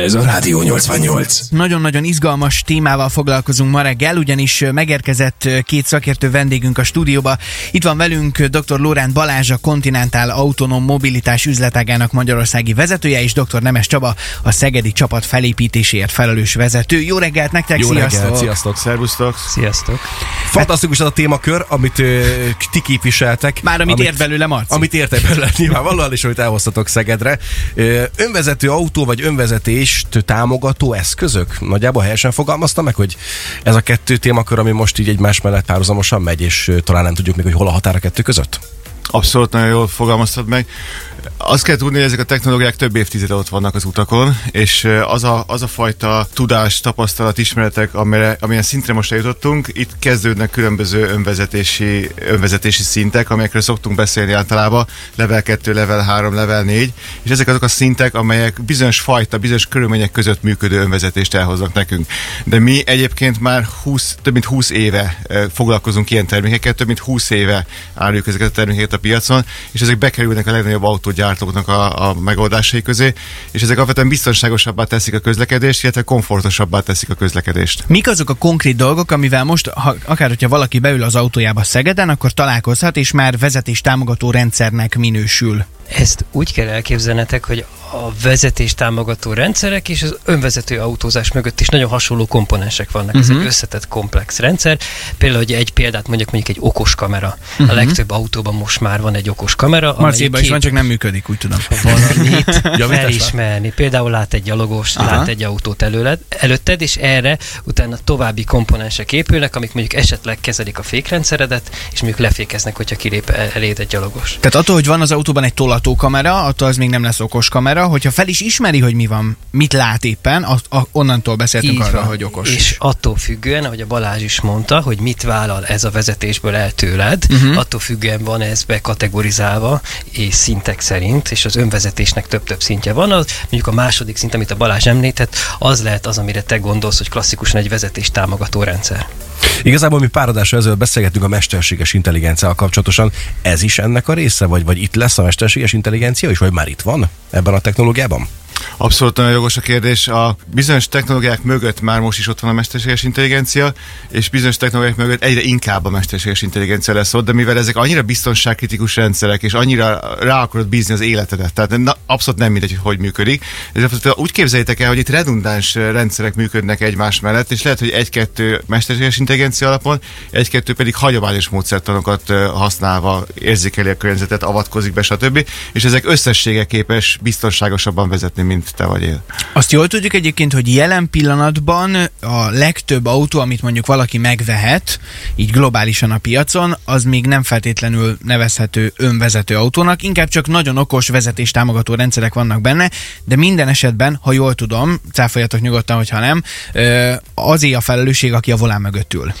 Ez a Rádió 88. Nagyon-nagyon izgalmas témával foglalkozunk ma reggel, ugyanis megérkezett két szakértő vendégünk a stúdióba. Itt van velünk dr. Lóránt Balázs, a Continental Autonóm Mobilitás üzletágának magyarországi vezetője, és dr. Nemes Csaba, a Szegedi csapat felépítéséért felelős vezető. Jó reggelt nektek, Jó sziasztok! reggelt, sziasztok! Szervusztok! Sziasztok! Fantasztikus az a témakör, amit ö, ti képviseltek. Már amit, ért belőle Marci. Amit értek belőle nyilvánvalóan, és amit elhoztatok Szegedre. Ö, önvezető autó vagy önvezetést támogató eszközök? Nagyjából helyesen fogalmaztam meg, hogy ez a kettő témakör, ami most így egymás mellett párhuzamosan megy, és talán nem tudjuk még, hogy hol a határ a kettő között? Abszolút nagyon jól fogalmaztad meg. Azt kell tudni, hogy ezek a technológiák több évtizede ott vannak az utakon, és az a, az a fajta tudás, tapasztalat, ismeretek, amire, amilyen szintre most eljutottunk, itt kezdődnek különböző önvezetési, önvezetési szintek, amelyekről szoktunk beszélni általában, level 2, level 3, level 4, és ezek azok a szintek, amelyek bizonyos fajta, bizonyos körülmények között működő önvezetést elhoznak nekünk. De mi egyébként már 20, több mint 20 éve foglalkozunk ilyen termékekkel, több mint 20 éve álljuk ezeket a termékeket a piacon, és ezek bekerülnek a legnagyobb autógyártóknak a, a megoldásai közé, és ezek alapvetően biztonságosabbá teszik a közlekedést, illetve komfortosabbá teszik a közlekedést. Mik azok a konkrét dolgok, amivel most, ha, akár hogyha valaki beül az autójába Szegeden, akkor találkozhat, és már vezetés támogató rendszernek minősül? Ezt úgy kell elképzelnetek, hogy a vezetés támogató rendszerek és az önvezető autózás mögött is nagyon hasonló komponensek vannak. Uh-huh. Ez egy Mhm. összetett komplex rendszer. Például, hogy egy példát mondjuk mondjuk egy okos kamera. Uh-huh. A legtöbb autóban most már van egy okos kamera. Marciban is van, csak nem működik, úgy tudom. valamit felismerni. Például lát egy gyalogos, Aha. lát egy autót előled, előtted, és erre utána további komponensek épülnek, amik mondjuk esetleg kezelik a fékrendszeredet, és mondjuk lefékeznek, hogyha kilép el- eléd egy gyalogos. Tehát attól, hogy van az autóban egy tolatókamera, attól az még nem lesz okos kamera, hogyha fel is ismeri, hogy mi van, mit lát éppen, a, a, onnantól beszéltünk Így arra, van. hogy okos. És attól függően, ahogy a Balázs is mondta, hogy mit vállal ez a vezetésből el tőled, uh-huh. attól függően van ez bekategorizálva és szintek szerint, és az önvezetésnek több-több szintje van. Az, mondjuk a második szint, amit a Balázs említett, az lehet az, amire te gondolsz, hogy klasszikusan egy vezetés támogató rendszer. Igazából mi pár adással ezelőtt beszélgettünk a mesterséges intelligenciával kapcsolatosan. Ez is ennek a része, vagy, vagy itt lesz a mesterséges intelligencia is, vagy már itt van ebben a technológiában? Abszolút nagyon jogos a kérdés. A bizonyos technológiák mögött már most is ott van a mesterséges intelligencia, és bizonyos technológiák mögött egyre inkább a mesterséges intelligencia lesz ott, de mivel ezek annyira biztonságkritikus rendszerek, és annyira rá akarod bízni az életedet, tehát na, abszolút nem mindegy, hogy hogy működik. Ezért úgy képzeljétek el, hogy itt redundáns rendszerek működnek egymás mellett, és lehet, hogy egy-kettő mesterséges intelligencia alapon, egy-kettő pedig hagyományos módszertanokat használva érzékeli a környezetet, avatkozik be, stb. És ezek összessége képes biztonságosabban vezetni, mint te vagy én. Azt jól tudjuk egyébként, hogy jelen pillanatban a legtöbb autó, amit mondjuk valaki megvehet, így globálisan a piacon, az még nem feltétlenül nevezhető önvezető autónak, inkább csak nagyon okos vezetés támogató rendszerek vannak benne, de minden esetben, ha jól tudom, cáfoljatok nyugodtan, hogyha nem, azé a felelősség, aki a volán mögött ül.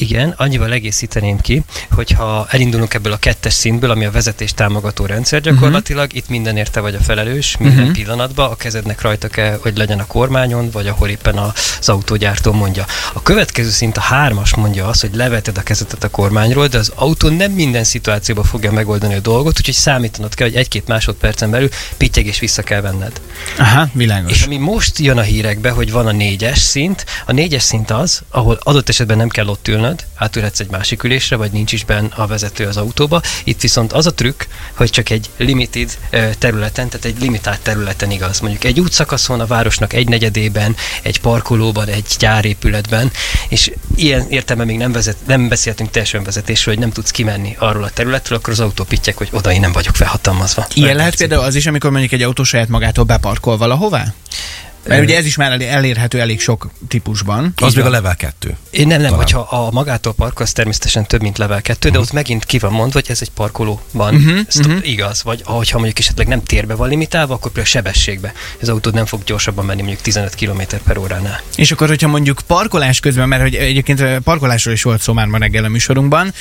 Igen, annyival egészíteném ki, hogyha elindulunk ebből a kettes szintből, ami a vezetés támogató rendszer gyakorlatilag, uh-huh. itt mindenért te vagy a felelős, minden uh-huh. pillanatban, a kezednek rajta kell, hogy legyen a kormányon, vagy ahol éppen az autógyártó mondja. A következő szint, a hármas mondja azt, hogy leveted a kezetet a kormányról, de az autó nem minden szituációban fogja megoldani a dolgot, úgyhogy számítanod kell, hogy egy-két másodpercen belül pittyeg és vissza kell venned. Aha, világos. És ami most jön a hírekbe, hogy van a négyes szint, a négyes szint az, ahol adott esetben nem kell ott ülnöd, átülhetsz egy másik ülésre, vagy nincs is benne a vezető az autóba. Itt viszont az a trükk, hogy csak egy limited területen, tehát egy limitált területen igaz. Mondjuk egy útszakaszon, a városnak egy negyedében, egy parkolóban, egy gyárépületben, és ilyen értelme még nem, vezet, nem beszéltünk teljes önvezetésről, hogy nem tudsz kimenni arról a területről, akkor az autó pittyek, hogy oda én nem vagyok felhatalmazva. Ilyen lehet például az is, amikor mondjuk egy autó saját magától beparkol valahová? Mert ugye ez is már elé- elérhető elég sok típusban. Az még a level 2. Én nem, nem, Talán. hogyha a magától parkol, az természetesen több, mint level 2, de ott megint ki van mondva, hogy ez egy parkolóban. Mhm, Stop, mhm. Igaz, vagy hogyha mondjuk esetleg nem térbe van limitálva, akkor például sebességbe. Az autód nem fog gyorsabban menni mondjuk 15 km per óránál. És akkor, hogyha mondjuk parkolás közben, mert hogy egyébként parkolásról is volt szó már ma reggel a műsorunkban,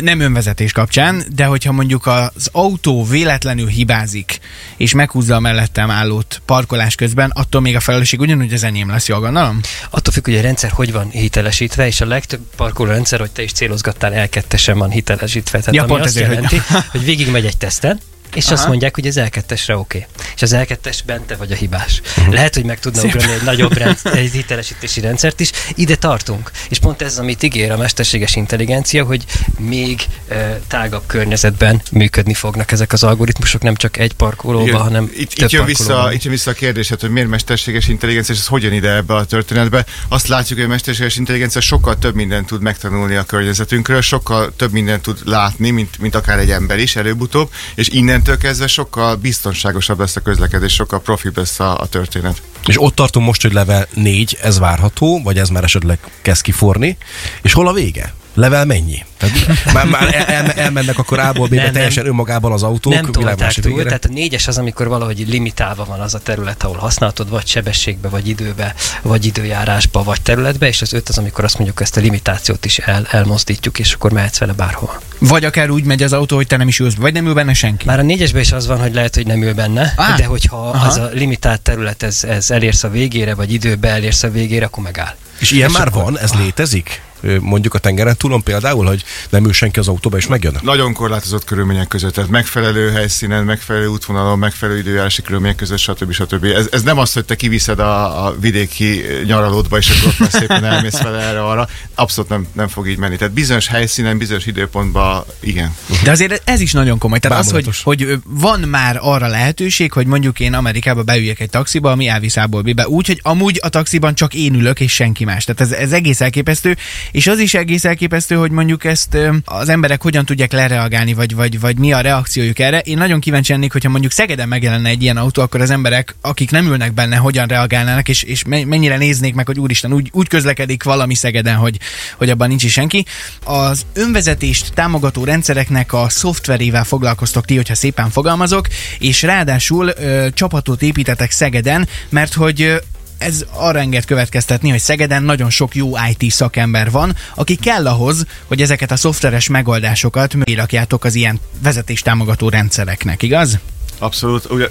nem önvezetés kapcsán, de hogyha mondjuk az autó véletlenül hibázik, és meghúzza a mellettem állót parkolás közben, attól még a felelősség ugyanúgy az enyém lesz, jól gondolom? Attól függ, hogy a rendszer hogy van hitelesítve, és a legtöbb parkoló rendszer, hogy te is célozgattál, L2-esen van hitelesítve. Tehát Ja, ami pont azt ezért, jelenti, hogy... hogy végigmegy egy teszten, és Aha. azt mondják, hogy az L2-esre oké. Okay. És az L2-es bente vagy a hibás. Mhm. Lehet, hogy meg tudna ugrani egy nagyobb rendsz- egy hitelesítési rendszert is. Ide tartunk. És pont ez, amit ígér a mesterséges intelligencia, hogy még e, tágabb környezetben működni fognak ezek az algoritmusok, nem csak egy parkolóba, Igen, hanem itt, több itt, jön vissza, parkolóban. itt jön vissza a kérdésed, hogy miért mesterséges intelligencia, és ez hogyan ide ebbe a történetbe. Azt látjuk, hogy a mesterséges intelligencia sokkal több mindent tud megtanulni a környezetünkről, sokkal több mindent tud látni, mint, mint akár egy ember is előbb-utóbb, és innentől kezdve sokkal biztonságosabb lesz a közlekedés, sokkal profibb lesz a, a történet. És ott tartunk most, hogy level 4, ez várható, vagy ez már esetleg kezd kiforni. És hol a vége? Level mennyi? Tehát már, már el, el, elmennek akkor A-ból B-be teljesen nem. önmagában az autók. nem tolták túl, végére. tehát a négyes az, amikor valahogy limitálva van az a terület, ahol használhatod, vagy sebességbe, vagy időbe, vagy időjárásba, vagy területbe, és az öt az, amikor azt mondjuk ezt a limitációt is el, elmozdítjuk, és akkor mehetsz vele bárhol. Vagy akár úgy megy az autó, hogy te nem is ülsz, vagy nem ül benne senki. Már a négyesben is az van, hogy lehet, hogy nem ül benne, Á, de hogyha aha. az a limitált terület, ez, ez elérsz a végére, vagy időbe elérsz a végére, akkor megáll. És ilyen És már akkor- van, ez létezik? Mondjuk a tengeren túlon például, hogy nem ül senki az autóba és megjön? Nagyon korlátozott körülmények között, tehát megfelelő helyszínen, megfelelő útvonalon, megfelelő időjárási körülmények között, stb. stb. Ez, ez nem az, hogy te kiviszed a, a vidéki nyaralódba, és akkor ott már szépen elmész vele erre arra. Abszolút nem, nem fog így menni. Tehát bizonyos helyszínen, bizonyos időpontban igen. De azért ez is nagyon komoly. Tehát az, hogy, Bámulatos. hogy van már arra lehetőség, hogy mondjuk én Amerikába beüljek egy taxiba, ami elvisz A-ból B-be, úgy, hogy amúgy a taxiban csak én ülök, és senki más. Tehát ez, ez egész elképesztő, és az is egész elképesztő, hogy mondjuk ezt az emberek hogyan tudják lereagálni, vagy, vagy, vagy mi a reakciójuk erre. Én nagyon kíváncsi lennék, hogyha mondjuk Szegeden megjelenne egy ilyen autó, akkor az emberek, akik nem ülnek benne, hogyan reagálnának, és, és me- mennyire néznék meg, hogy úristen, úgy, úgy közlekedik valami Szegeden, hogy, hogy abban nincs is senki. Az önvezetést támogató rendszereknek a szoftverével foglalkoztok ti, hogyha szépen fogalmazok, és ráadásul ö, csapatot építetek Szegeden, mert hogy ez arra enged következtetni, hogy Szegeden nagyon sok jó IT szakember van, aki kell ahhoz, hogy ezeket a szoftveres megoldásokat rakjátok az ilyen vezetéstámogató rendszereknek, igaz? Abszolút. Ugye,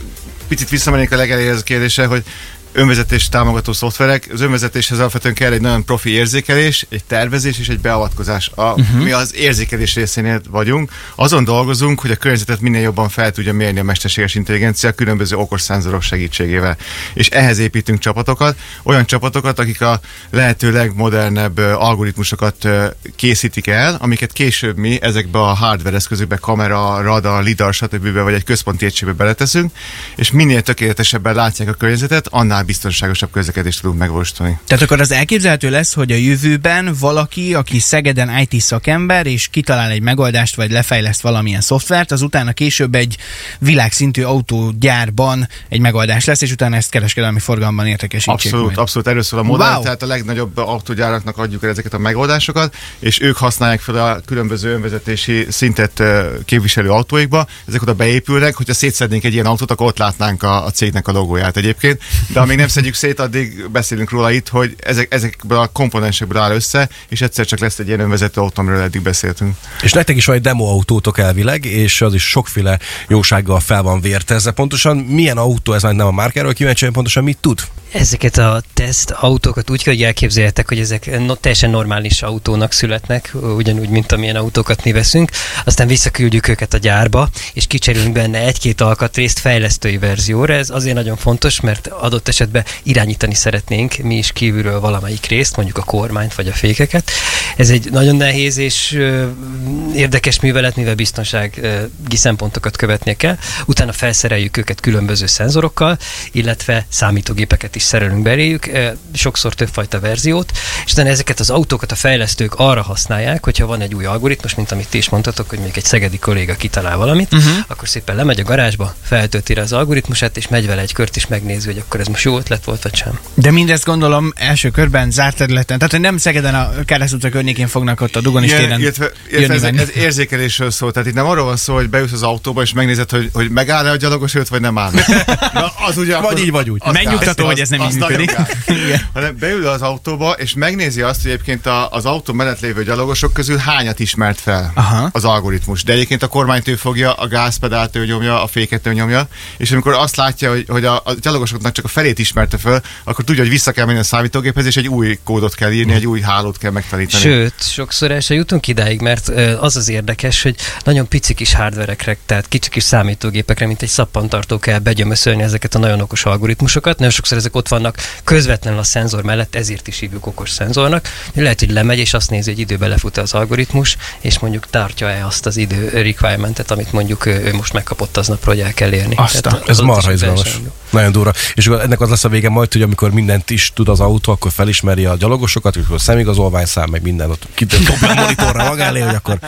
picit visszamennék a legelejéhez a kérdésre, hogy önvezetés támogató szoftverek. Az önvezetéshez alapvetően kell egy nagyon profi érzékelés, egy tervezés és egy beavatkozás. A, uh-huh. Mi az érzékelés részénél vagyunk. Azon dolgozunk, hogy a környezetet minél jobban fel tudja mérni a mesterséges intelligencia különböző okos szenzorok segítségével. És ehhez építünk csapatokat, olyan csapatokat, akik a lehető legmodernebb algoritmusokat készítik el, amiket később mi ezekbe a hardware eszközökbe, kamera, radar, lidar, stb. vagy egy központi egységbe beleteszünk, és minél tökéletesebben látják a környezetet, annál biztonságosabb közlekedést tudunk megvalósítani. Tehát akkor az elképzelhető lesz, hogy a jövőben valaki, aki Szegeden IT szakember, és kitalál egy megoldást, vagy lefejleszt valamilyen szoftvert, az utána később egy világszintű autógyárban egy megoldás lesz, és utána ezt kereskedelmi forgalomban értekesítsék Abszolút, majd. abszolút erről szól a modell, Wow. tehát a legnagyobb autógyáraknak adjuk el ezeket a megoldásokat, és ők használják fel a különböző önvezetési szintet képviselő autóikba, ezek oda beépülnek, hogyha szétszednénk egy ilyen autót, akkor ott látnánk a, a cégnek a logóját egyébként, de amíg nem szedjük szét, addig beszélünk róla itt, hogy ezek, ezekből a komponensekből áll össze, és egyszer csak lesz egy ilyen önvezető autó, amiről eddig beszéltünk. És nektek is van egy demo autótok elvileg, és az is sokféle jósággal fel van vértezve. Pontosan milyen autó, ez már nem a márkáról kíváncsi, pontosan mit tud? Ezeket a teszt autókat úgy kell, hogy elképzeljetek, hogy ezek no, teljesen normális autónak születnek, ugyanúgy, mint amilyen autókat mi veszünk, aztán visszaküldjük őket a gyárba, és kicserélünk benne egy-két alkatrészt fejlesztői verzióra. Ez azért nagyon fontos, mert adott esetben irányítani szeretnénk mi is kívülről valamelyik részt, mondjuk a kormányt vagy a fékeket. Ez egy nagyon nehéz és érdekes művelet, mivel biztonsági szempontokat követnie kell. Utána felszereljük őket különböző szenzorokkal, illetve számítógépeket is szerelünk beléjük, sokszor többfajta verziót, és utána ezeket az autókat a fejlesztők arra használják, hogyha van egy új algoritmus, mint amit ti is mondtatok, hogy még egy szegedi kolléga kitalál valamit, uh-huh. akkor szépen lemegy a garázsba, feltölti rá az algoritmusát, és megy vele egy kört, és megnézi, hogy akkor ez most jó ötlet volt, vagy sem. De mindezt gondolom első körben zárt területen, tehát hogy nem Szegeden a Káresz utca környékén fognak ott a Dugonis téren illetve, illetve jönni ez, ez, érzékelésről szól, tehát itt nem arról van szó, hogy beülsz az autóba, és megnézed, hogy, hogy megáll-e a gyalogos előtt, vagy nem áll. Na, az ugye Vagy így, vagy úgy. Megnyugtató, hogy ez nem így működik. Hanem beül az autóba, és megnézi azt, hogy egyébként a, az autó mellett lévő gyalogosok közül hányat ismert fel Aha. az algoritmus. De egyébként a kormányt ő fogja, a gázpedált ő nyomja, a féket ő nyomja, és amikor azt látja, hogy, hogy a, a gyalogosoknak csak a felét ismerte föl, akkor tudja, hogy vissza kell menni a számítógéphez, és egy új kódot kell írni, egy új hálót kell megtanítani. Sőt, sokszor el se jutunk idáig, mert az az érdekes, hogy nagyon pici kis hardverekre, tehát kicsi kis számítógépekre, mint egy szappantartó kell begyömöszölni ezeket a nagyon okos algoritmusokat. Nagyon sokszor ezek ott vannak közvetlenül a szenzor mellett, ezért is hívjuk okos szenzornak. Lehet, hogy lemegy, és azt nézi, hogy időbe lefut az algoritmus, és mondjuk tartja-e azt az idő requirementet, amit mondjuk ő, most megkapott aznapra, hogy el kell érni. Azt a- Tehát Ez az marha izgalmas. Nagyon durva. És akkor ennek az lesz a vége majd, hogy amikor mindent is tud az autó, akkor felismeri a gyalogosokat, és akkor szemigazolvány szám, meg minden ott kitdobja a monitorra maga elé, hogy akkor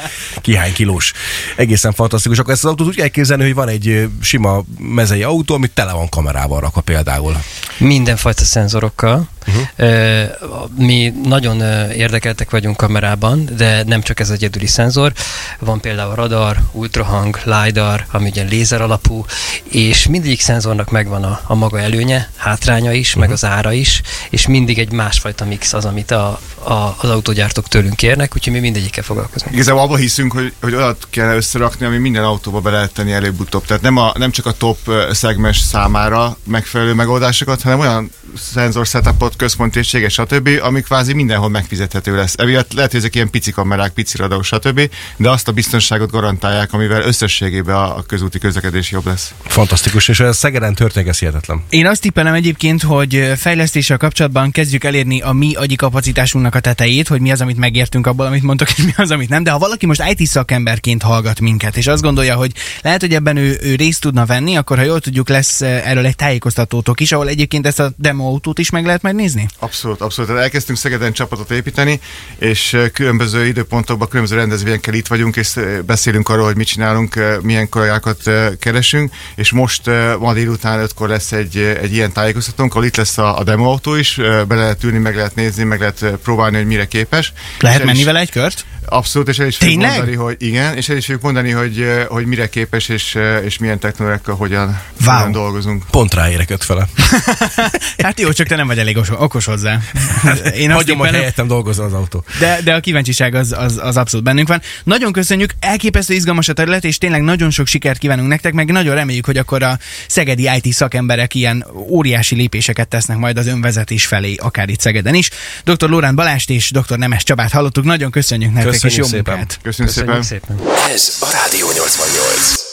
ki hány kilós. Egészen fantasztikus. Akkor ezt az autót úgy kell képzelni, hogy van egy sima mezei autó, amit tele van kamerával rakva például. Mindenfajta szenzorokkal. Uh-huh. Mi nagyon érdekeltek vagyunk kamerában, de nem csak ez egyedüli szenzor. Van például radar, ultrahang, LiDAR, ami ugye lézer alapú, és mindegyik szenzornak megvan a, a maga előnye, hátránya is, uh-huh. meg az ára is, és mindig egy másfajta mix az, amit a, a, az autógyártók tőlünk kérnek, úgyhogy mi mindegyikkel foglalkozunk. Igazából abban hiszünk, hogy, hogy olyat kell összerakni, ami minden autóba be lehet tenni előbb-utóbb. Tehát nem, a, nem csak a top szegmens számára megfelelő megoldásokat, hanem olyan szenzor setupot, központi egységet, stb., ami kvázi mindenhol megfizethető lesz. Emiatt lehet, hogy ezek ilyen pici kamerák, pici radarok, stb., de azt a biztonságot garantálják, amivel összességében a, közúti közlekedés jobb lesz. Fantasztikus, és ez Szegeden történik, ez hihetetlen. Én azt tippelem egyébként, hogy fejlesztéssel kapcsolatban kezdjük elérni a mi agyi kapacitásunknak a tetejét, hogy mi az, amit megértünk abból, amit mondtok, és mi az, amit nem. De ha valaki most IT szakemberként hallgat minket, és azt gondolja, hogy lehet, hogy ebben ő, ő részt tudna venni, akkor ha jól tudjuk, lesz eh, erről egy tájékoztatótok is, ahol egyébként ezt a demo autót is meg lehet majd nézni? Abszolút, abszolút. Elkezdtünk Szegeden csapatot építeni, és különböző időpontokban, különböző rendezvényekkel itt vagyunk, és beszélünk arról, hogy mit csinálunk, milyen kollégákat keresünk, és most ma délután ötkor lesz egy, egy ilyen tájékoztatónk, ahol itt lesz a, a demo autó is, ö, be lehet ülni, meg lehet nézni, meg lehet próbálni, hogy mire képes. Lehet És menni is- vele egy kört? Abszolút, és el is fogjuk Tényleg? mondani, hogy igen, és el is fogjuk mondani, hogy, ö, hogy mire képes, és, ö, és milyen technológiákkal hogyan, Wow. hogyan dolgozunk. Pont ráérek öt fele. Hát jó, csak te nem vagy elég os- okos hozzá. Én azt Hagyom, hogy tippelem, helyettem dolgozzon az autó. de, de a kíváncsiság az, az, az abszolút bennünk van. Nagyon köszönjük, elképesztő izgalmas a terület, és tényleg nagyon sok sikert kívánunk nektek, meg nagyon reméljük, hogy akkor a szegedi IT szakemberek ilyen óriási lépéseket tesznek majd az önvezetés felé, akár itt Szegeden is. Dr. Lórán Balást és dr. Nemes Csabát hallottuk, nagyon köszönjük nektek, Köszönjük és jó szépen. munkát! Köszönjük, Köszönjük szépen! szépen. Ez a Rádió 88.